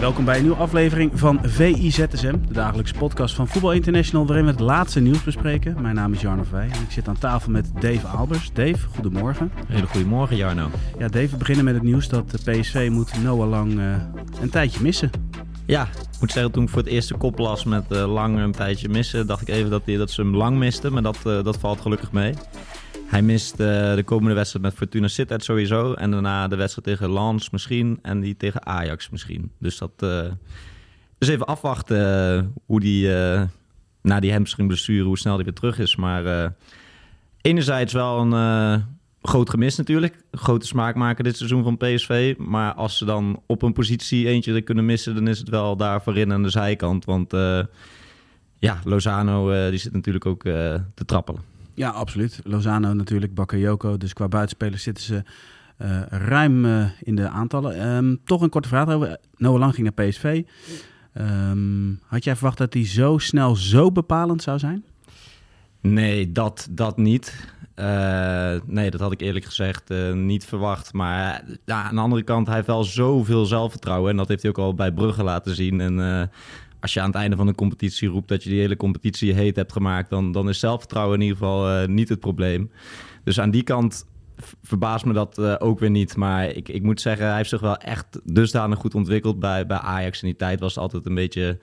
Welkom bij een nieuwe aflevering van VIZSM, de dagelijkse podcast van Voetbal International, waarin we het laatste nieuws bespreken. Mijn naam is Jarno Wij en ik zit aan tafel met Dave Albers. Dave, goedemorgen. Hele goedemorgen, Jarno. Ja, Dave, we beginnen met het nieuws dat de PSV moet Noah Lang uh, een tijdje missen. Ja, ik moet zeggen, toen ik voor het eerste kop las met uh, Lang een tijdje missen, dacht ik even dat, die, dat ze hem lang misten, maar dat, uh, dat valt gelukkig mee. Hij mist uh, de komende wedstrijd met Fortuna Sittard sowieso. En daarna de wedstrijd tegen Lens misschien. En die tegen Ajax misschien. Dus dat uh, even afwachten uh, hoe die na die hamstring blessure, hoe snel die weer terug is. Maar enerzijds wel een groot gemis natuurlijk. Grote smaakmaker dit seizoen van PSV. Maar als ze dan op een positie eentje kunnen missen, dan is het wel daar voorin aan de zijkant. Want ja, Lozano die zit natuurlijk ook te trappelen. Ja, absoluut. Lozano natuurlijk, Bakayoko. Dus qua buitenspelers zitten ze uh, ruim uh, in de aantallen. Um, toch een korte vraag over. Noah Lang ging naar PSV. Um, had jij verwacht dat hij zo snel zo bepalend zou zijn? Nee, dat, dat niet. Uh, nee, dat had ik eerlijk gezegd niet verwacht. Maar ja, aan de andere kant, hij heeft wel zoveel zelfvertrouwen. En dat heeft hij ook al bij Brugge laten zien. En als je aan het einde van een competitie roept dat je die hele competitie heet hebt gemaakt, dan, dan is zelfvertrouwen in ieder geval uh, niet het probleem. Dus aan die kant verbaast me dat uh, ook weer niet. Maar ik, ik moet zeggen, hij heeft zich wel echt dusdanig goed ontwikkeld bij, bij Ajax. In die tijd was het altijd een beetje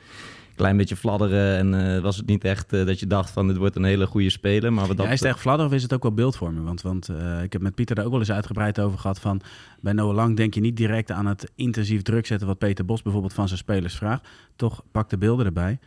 klein beetje fladderen. En uh, was het niet echt uh, dat je dacht van dit wordt een hele goede speler. Maar wat ja, is het echt fladderen of is het ook wel beeldvormen? Want, want uh, ik heb met Pieter daar ook wel eens uitgebreid over gehad van... bij Noah Lang denk je niet direct aan het intensief druk zetten... wat Peter Bos bijvoorbeeld van zijn spelers vraagt. Toch pak de beelden erbij.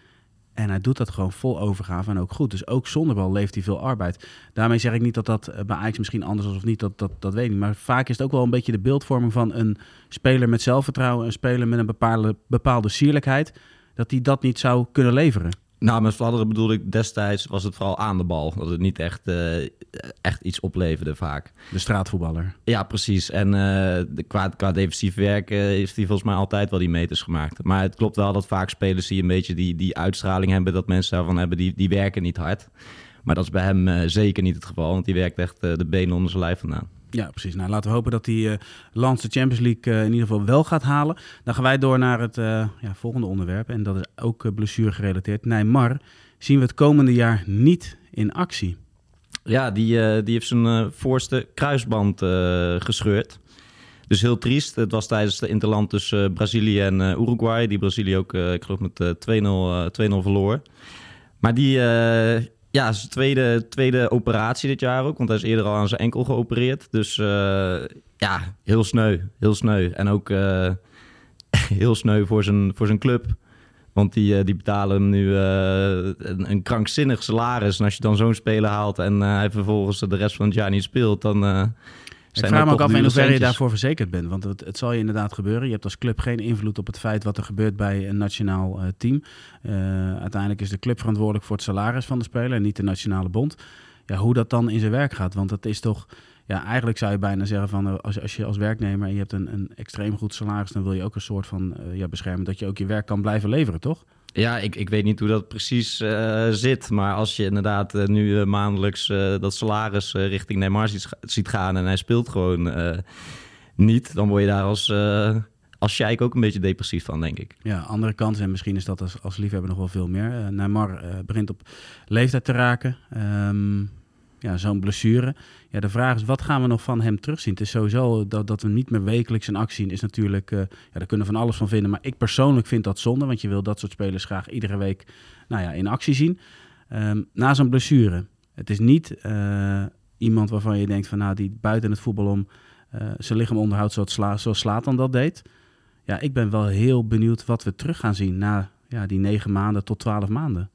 En hij doet dat gewoon vol overgave en ook goed. Dus ook zonder bal leeft hij veel arbeid. Daarmee zeg ik niet dat dat bij Ajax misschien anders is of niet, dat, dat, dat weet ik niet. Maar vaak is het ook wel een beetje de beeldvorming van een speler met zelfvertrouwen, een speler met een bepaalde, bepaalde sierlijkheid dat hij dat niet zou kunnen leveren? Nou, met fladderen bedoel ik destijds was het vooral aan de bal. Dat het niet echt, uh, echt iets opleverde vaak. De straatvoetballer. Ja, precies. En uh, qua, qua defensief werk uh, heeft hij volgens mij altijd wel die meters gemaakt. Maar het klopt wel dat vaak spelers die een beetje die, die uitstraling hebben... dat mensen daarvan hebben, die, die werken niet hard. Maar dat is bij hem zeker niet het geval. Want die werkt echt de benen onder zijn lijf vandaan. Ja, precies. Nou, laten we hopen dat die uh, de Champions League uh, in ieder geval wel gaat halen. Dan gaan wij door naar het uh, ja, volgende onderwerp. En dat is ook blessure gerelateerd. Neymar zien we het komende jaar niet in actie. Ja, die, die heeft zijn voorste kruisband gescheurd. Dus heel triest. Het was tijdens de interland tussen Brazilië en Uruguay. Die Brazilië ook, ik geloof, met 2-0 verloor. Maar die ja, zijn tweede, tweede operatie dit jaar ook. Want hij is eerder al aan zijn enkel geopereerd. Dus uh, ja, heel sneu. Heel sneu. En ook uh, heel sneu voor zijn, voor zijn club. Want die, uh, die betalen hem nu een, een, krankzinnig salaris. En als je dan zo'n speler haalt en hij vervolgens de rest van het jaar niet speelt, dan ik vraag me ook af in hoeverre je daarvoor verzekerd bent. Want het, het, zal je inderdaad gebeuren. Je hebt als club geen invloed op het feit wat er gebeurt bij een nationaal uh, team. Uh, uiteindelijk is de club verantwoordelijk voor het salaris van de speler en niet de nationale bond. Ja, hoe dat dan in zijn werk gaat. Want dat is toch... Ja, eigenlijk zou je bijna zeggen van uh, als, als je als werknemer en je hebt een, een extreem goed salaris, dan wil je ook een soort van ja, beschermen dat je ook je werk kan blijven leveren, toch? Ja, ik, ik weet niet hoe dat precies uh, zit. Maar als je inderdaad uh, nu uh, maandelijks dat salaris richting Neymar ziet, gaan en hij speelt gewoon niet, dan word je daar als, als sheik ook een beetje depressief van, denk ik. Ja, andere kant, en misschien is dat als, als liefhebber nog wel veel meer. Neymar begint op leeftijd te raken. Um, ja, zo'n blessure. Ja, de vraag is, wat gaan we nog van hem terugzien? Het is sowieso dat, dat we niet meer wekelijks in actie zien, is natuurlijk, uh, ja, daar kunnen we van alles van vinden. Maar ik persoonlijk vind dat zonde, want je wil dat soort spelers graag iedere week nou ja, in actie zien. Um, na zo'n blessure, het is niet uh, iemand waarvan je denkt van, nou, die buiten het voetbal om uh, zijn lichaam onderhoudt zoals, Sla zoals Slatan dat deed. Ja, ik ben wel heel benieuwd wat we terug gaan zien na ja, die negen maanden tot twaalf maanden.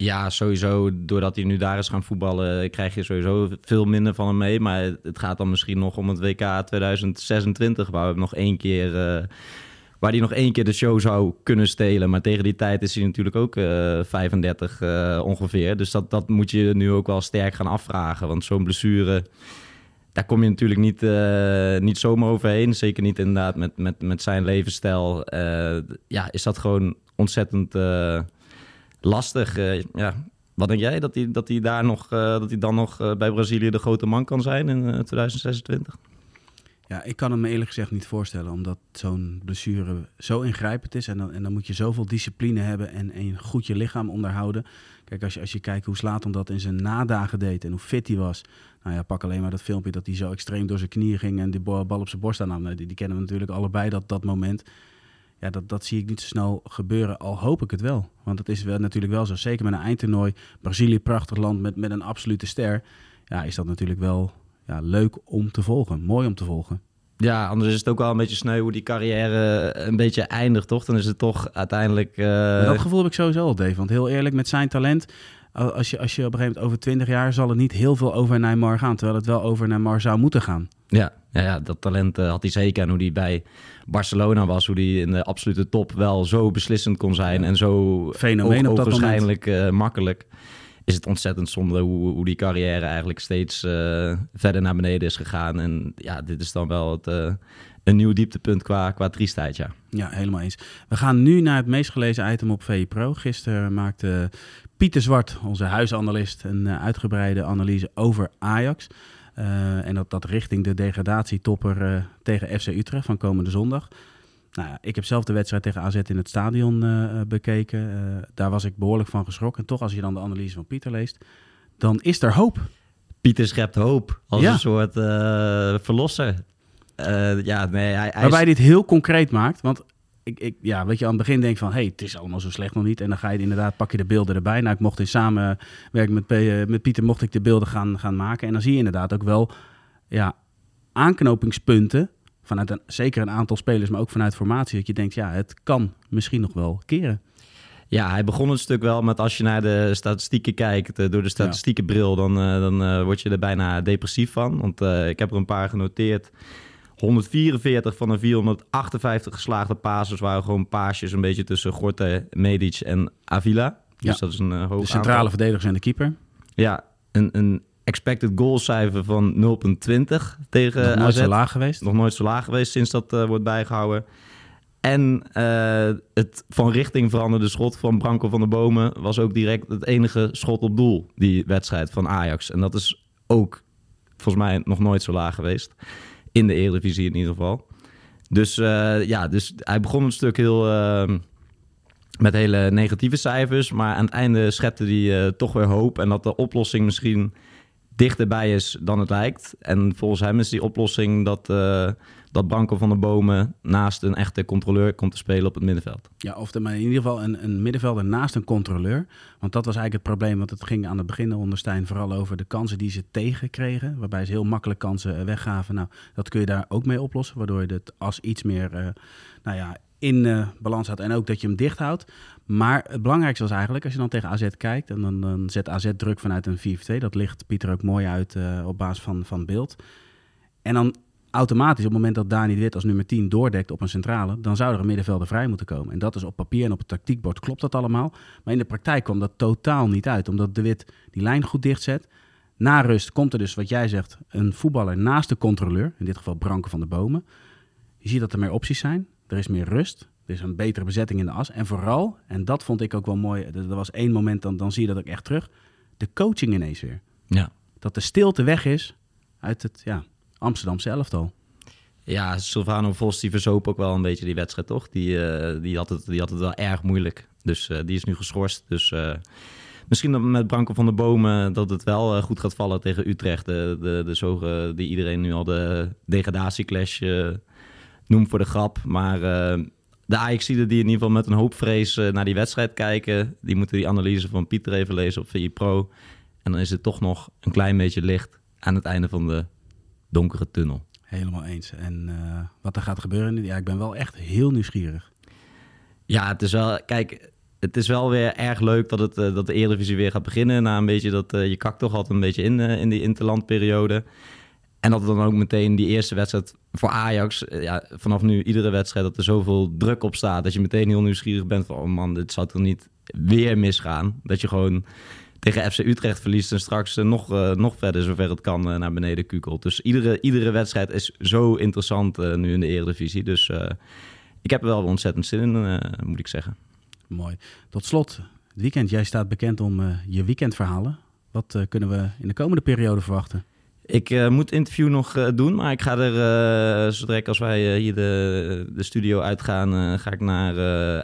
Ja, sowieso. Doordat hij nu daar is gaan voetballen, krijg je sowieso veel minder van hem mee. Maar het gaat dan misschien nog om het WK 2026, waar we nog één keer. Uh, waar hij nog één keer de show zou kunnen stelen. Maar tegen die tijd is hij natuurlijk ook uh, 35 uh, ongeveer. Dus dat, dat moet je nu ook wel sterk gaan afvragen. Want zo'n blessure, daar kom je natuurlijk niet, niet zomaar overheen. Zeker niet inderdaad met, met, met zijn levensstijl. Ja, is dat gewoon ontzettend lastig. ja. Wat denk jij dat hij, dat hij daar nog, dat hij dan nog bij Brazilië de grote man kan zijn in 2026? Ja, ik kan het me eerlijk gezegd niet voorstellen, omdat zo'n blessure zo ingrijpend is. En dan, en dan moet je zoveel discipline hebben en, en goed je lichaam onderhouden. Kijk, als je, als je kijkt hoe Slatan dat in zijn nadagen deed en hoe fit hij was. Nou ja, pak alleen maar dat filmpje dat hij zo extreem door zijn knieën ging en die bal op zijn borst aan. Die, die kennen we natuurlijk allebei, dat, dat moment. Ja, dat, dat zie ik niet zo snel gebeuren, al hoop ik het wel. Want het is wel, natuurlijk wel zo, zeker met een eindtoernooi. Brazilië, prachtig land met, met een absolute ster. Ja, is dat natuurlijk wel ja, leuk om te volgen. Mooi om te volgen. Ja, anders is het ook wel een beetje sneu hoe die carrière een beetje eindigt, toch? Dan is het toch uiteindelijk... Uh... Dat gevoel heb ik sowieso al, Dave. Want heel eerlijk, met zijn talent... Als je, als je op een gegeven moment over 20 jaar zal het niet heel veel over Neymar gaan. Terwijl het wel over Neymar zou moeten gaan. Ja, ja, ja dat talent uh, had hij zeker. En hoe hij bij Barcelona was. Hoe hij in de absolute top wel zo beslissend kon zijn. En zo Fenomeen op dat waarschijnlijk uh, makkelijk is het ontzettend zonde hoe, hoe die carrière eigenlijk steeds uh, verder naar beneden is gegaan. En ja, dit is dan wel het, een nieuw dieptepunt qua, qua triestheid, ja. Ja, helemaal eens. We gaan nu naar het meest gelezen item op VE Pro. Gisteren maakte Pieter Zwart, onze huisanalist, een uitgebreide analyse over Ajax. En dat, dat richting de degradatietopper tegen FC Utrecht van komende zondag. Nou ik heb zelf de wedstrijd tegen AZ in het stadion uh, bekeken. Uh, daar was ik behoorlijk van geschrokken. En toch, als je dan de analyse van Pieter leest, dan is er hoop. Pieter schept hoop als ja. een soort uh, verlosser. ja, nee, hij, hij Waarbij dit heel concreet maakt. Want ik, ik, ja, weet je, aan het begin denk van... hé, hey, het is allemaal zo slecht nog niet. En dan ga je inderdaad, pak je de beelden erbij. Nou, ik mocht in samenwerking met, met Pieter... mocht ik de beelden gaan, gaan maken. En dan zie je inderdaad ook wel ja, aanknopingspunten vanuit een, zeker een aantal spelers, maar ook vanuit formatie, dat je denkt, ja, het kan misschien nog wel keren. Ja, hij begon het stuk wel met als je naar de statistieken kijkt, uh, door de statistiekenbril, dan, uh, dan uh, word je er bijna depressief van. Want ik heb er een paar genoteerd. 144 van de 458 geslaagde passes waren gewoon paasjes een beetje tussen Gorte, Medic en Avila. Dus ja. dat is een hoog De centrale aantal. verdedigers en de keeper. Ja, een, een expected goal cijfer van 0,20 tegen Nog nooit AZ. zo laag geweest. Nog nooit zo laag geweest sinds dat uh, wordt bijgehouden. En uh, het van richting veranderde schot van Branko van der Bomen was ook direct het enige schot op doel, die wedstrijd van Ajax. En dat is ook volgens mij nog nooit zo laag geweest. In de Eredivisie in ieder geval. Dus uh, ja, dus hij begon een stuk heel met hele negatieve cijfers. Maar aan het einde schepte hij toch weer hoop. En dat de oplossing misschien dichterbij is dan het lijkt. En volgens hem is die oplossing dat, uh, dat Branko van de Bomen naast een echte controleur komt te spelen op het middenveld. Ja, of maar in ieder geval een, een middenvelder naast een controleur. Want dat was eigenlijk het probleem, want het ging aan het begin onder Stijn vooral over de kansen die ze tegenkregen. Waarbij ze heel makkelijk kansen weggaven. Nou, dat kun je daar ook mee oplossen, waardoor je het as iets meer, uh, nou ja, in uh, balans houdt en ook dat je hem dicht houdt. Maar het belangrijkste was eigenlijk, als je dan tegen AZ kijkt... en dan, dan zet AZ druk vanuit een 4-2. Dat ligt Pieter ook mooi uit op basis van, van beeld. En dan automatisch, op het moment dat Dani de Wit als nummer 10 doordekt op een centrale... dan zou er een middenvelder vrij moeten komen. En dat is op papier en op het tactiekbord klopt dat allemaal. Maar in de praktijk kwam dat totaal niet uit. Omdat de Wit die lijn goed dichtzet... Na rust komt er dus, wat jij zegt, een voetballer naast de controleur. In dit geval Branken van de Bomen. Je ziet dat er meer opties zijn. Er is meer rust. Er is een betere bezetting in de as. En vooral, en dat vond ik ook wel mooi, er was één moment, dan, dan zie je dat ook echt terug, de coaching ineens weer. Ja. Dat de stilte weg is uit het ja, Amsterdamse elftal. Ja, Silvano Vos die verzoop ook wel een beetje die wedstrijd, toch? Die, uh, die, had, het, die had het wel erg moeilijk. Dus uh, die is nu geschorst. Dus uh, misschien met Branko van der Bomen dat het wel goed gaat vallen tegen Utrecht. De, de, de die iedereen nu al de degradatieclash noemt voor de grap. Maar de Ajaxiden die in ieder geval met een hoop vrees naar die wedstrijd kijken, die moeten die analyse van Pieter even lezen op VI Pro. En dan is het toch nog een klein beetje licht aan het einde van de donkere tunnel. Helemaal eens. En uh, wat er gaat gebeuren, ja, ik ben wel echt heel nieuwsgierig. Ja, het is wel, kijk, het is wel weer erg leuk dat, het, uh, dat de Eredivisie weer gaat beginnen. Na een beetje dat uh, je kakt toch altijd een beetje in, in die interlandperiode. En dat het dan ook meteen die eerste wedstrijd voor Ajax, ja, vanaf nu iedere wedstrijd, dat er zoveel druk op staat. Dat je meteen heel nieuwsgierig bent van, oh man, dit zou toch niet weer misgaan. Dat je gewoon tegen FC Utrecht verliest en straks uh, nog, uh, nog verder, zover het kan, uh, naar beneden kukelt. Dus iedere, iedere wedstrijd is zo interessant nu in de Eredivisie. Dus ik heb er wel ontzettend zin in, moet ik zeggen. Mooi. Tot slot, het weekend. Jij staat bekend om je weekendverhalen. Wat kunnen we in de komende periode verwachten? Ik uh, moet interview nog uh, doen, maar ik ga er, uh, zodra als wij hier de, de studio uitgaan, ga ik naar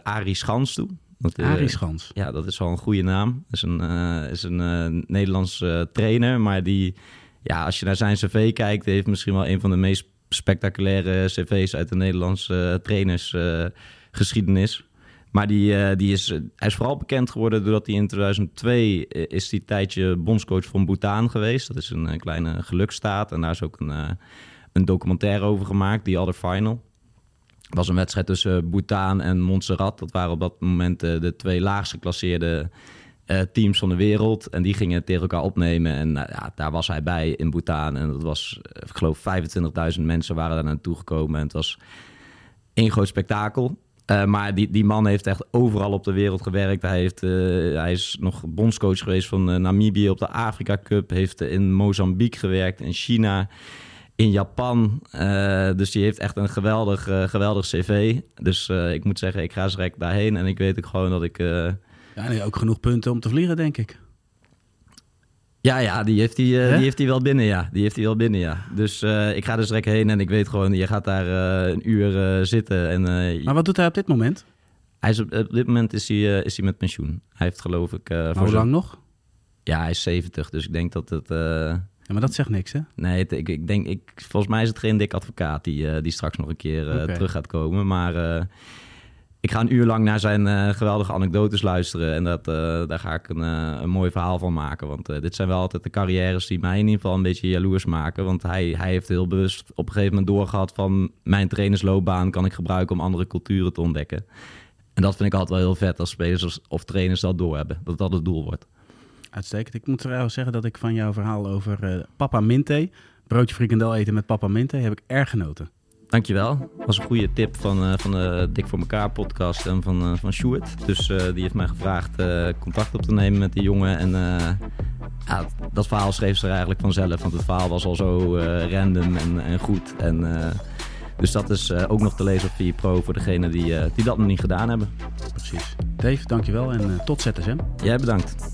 Arie Schans toe. Dat, Arie Schans? Ja, dat is wel een goede naam. is een, is een Nederlands trainer, maar die, ja, als je naar zijn cv kijkt, heeft misschien wel een van de meest spectaculaire cv's uit de Nederlandse trainersgeschiedenis. Maar die, die is, hij is vooral bekend geworden doordat hij in 2002 is die tijdje bondscoach van Bhutan geweest. Dat is een, een kleine geluksstaat en daar is ook een, een documentaire over gemaakt, The Other Final. Was een wedstrijd tussen Bhutan en Montserrat. Dat waren op dat moment uh, de twee laagst geclasseerde teams van de wereld. En die gingen tegen elkaar opnemen. En ja, daar was hij bij in Bhutan. En dat was, ik geloof, 25.000 mensen waren daar naartoe gekomen. En het was één groot spektakel. Maar die, die man heeft echt overal op de wereld gewerkt. Hij, heeft, hij is nog bondscoach geweest van Namibië op de Afrika Cup. Heeft in Mozambique gewerkt, in China, in Japan. dus die heeft echt een geweldig, geweldig cv. Dus ik moet zeggen, ik ga direct daarheen. En ik weet ook gewoon dat ik... ja, ook genoeg punten om te vliegen, denk ik. Ja, ja, die heeft hij, die heeft wel binnen, ja. Die heeft hij wel binnen, ja. Dus ik ga er direct heen en ik weet gewoon, je gaat daar een uur zitten. En, maar wat doet hij op dit moment? Hij is op, op dit moment is hij, is hij met pensioen. Hij heeft geloof ik... maar hoe lang nog? Ja, hij is 70, dus ik denk dat het... Ja, maar dat zegt niks, hè? Nee, het, ik, ik denk, ik, volgens mij is het geen dik advocaat die, die straks nog een keer okay. terug gaat komen. Maar ik ga een uur lang naar zijn geweldige anekdotes luisteren. En dat, daar ga ik een, een mooi verhaal van maken. Want dit zijn wel altijd de carrières die mij in ieder geval een beetje jaloers maken. Want hij, hij heeft heel bewust op een gegeven moment doorgehad van... mijn trainersloopbaan kan ik gebruiken om andere culturen te ontdekken. En dat vind ik altijd wel heel vet als spelers of trainers dat doorhebben. Dat dat het doel wordt. Uitstekend. Ik moet trouwens zeggen dat ik van jouw verhaal over Papa Minte... broodje frikandel eten met Papa Minte, heb ik erg genoten. Dankjewel. Dat was een goede tip van, uh, van de Dik voor elkaar podcast en van, uh, van Sjoerd. Dus uh, die heeft mij gevraagd contact op te nemen met die jongen. En ja, dat verhaal schreef ze er eigenlijk vanzelf. Want het verhaal was al zo random en, en goed. En, dus dat is ook nog te lezen op 4 Pro voor degenen die, die dat nog niet gedaan hebben. Precies. Dave, dankjewel en tot ZSM. Jij bedankt.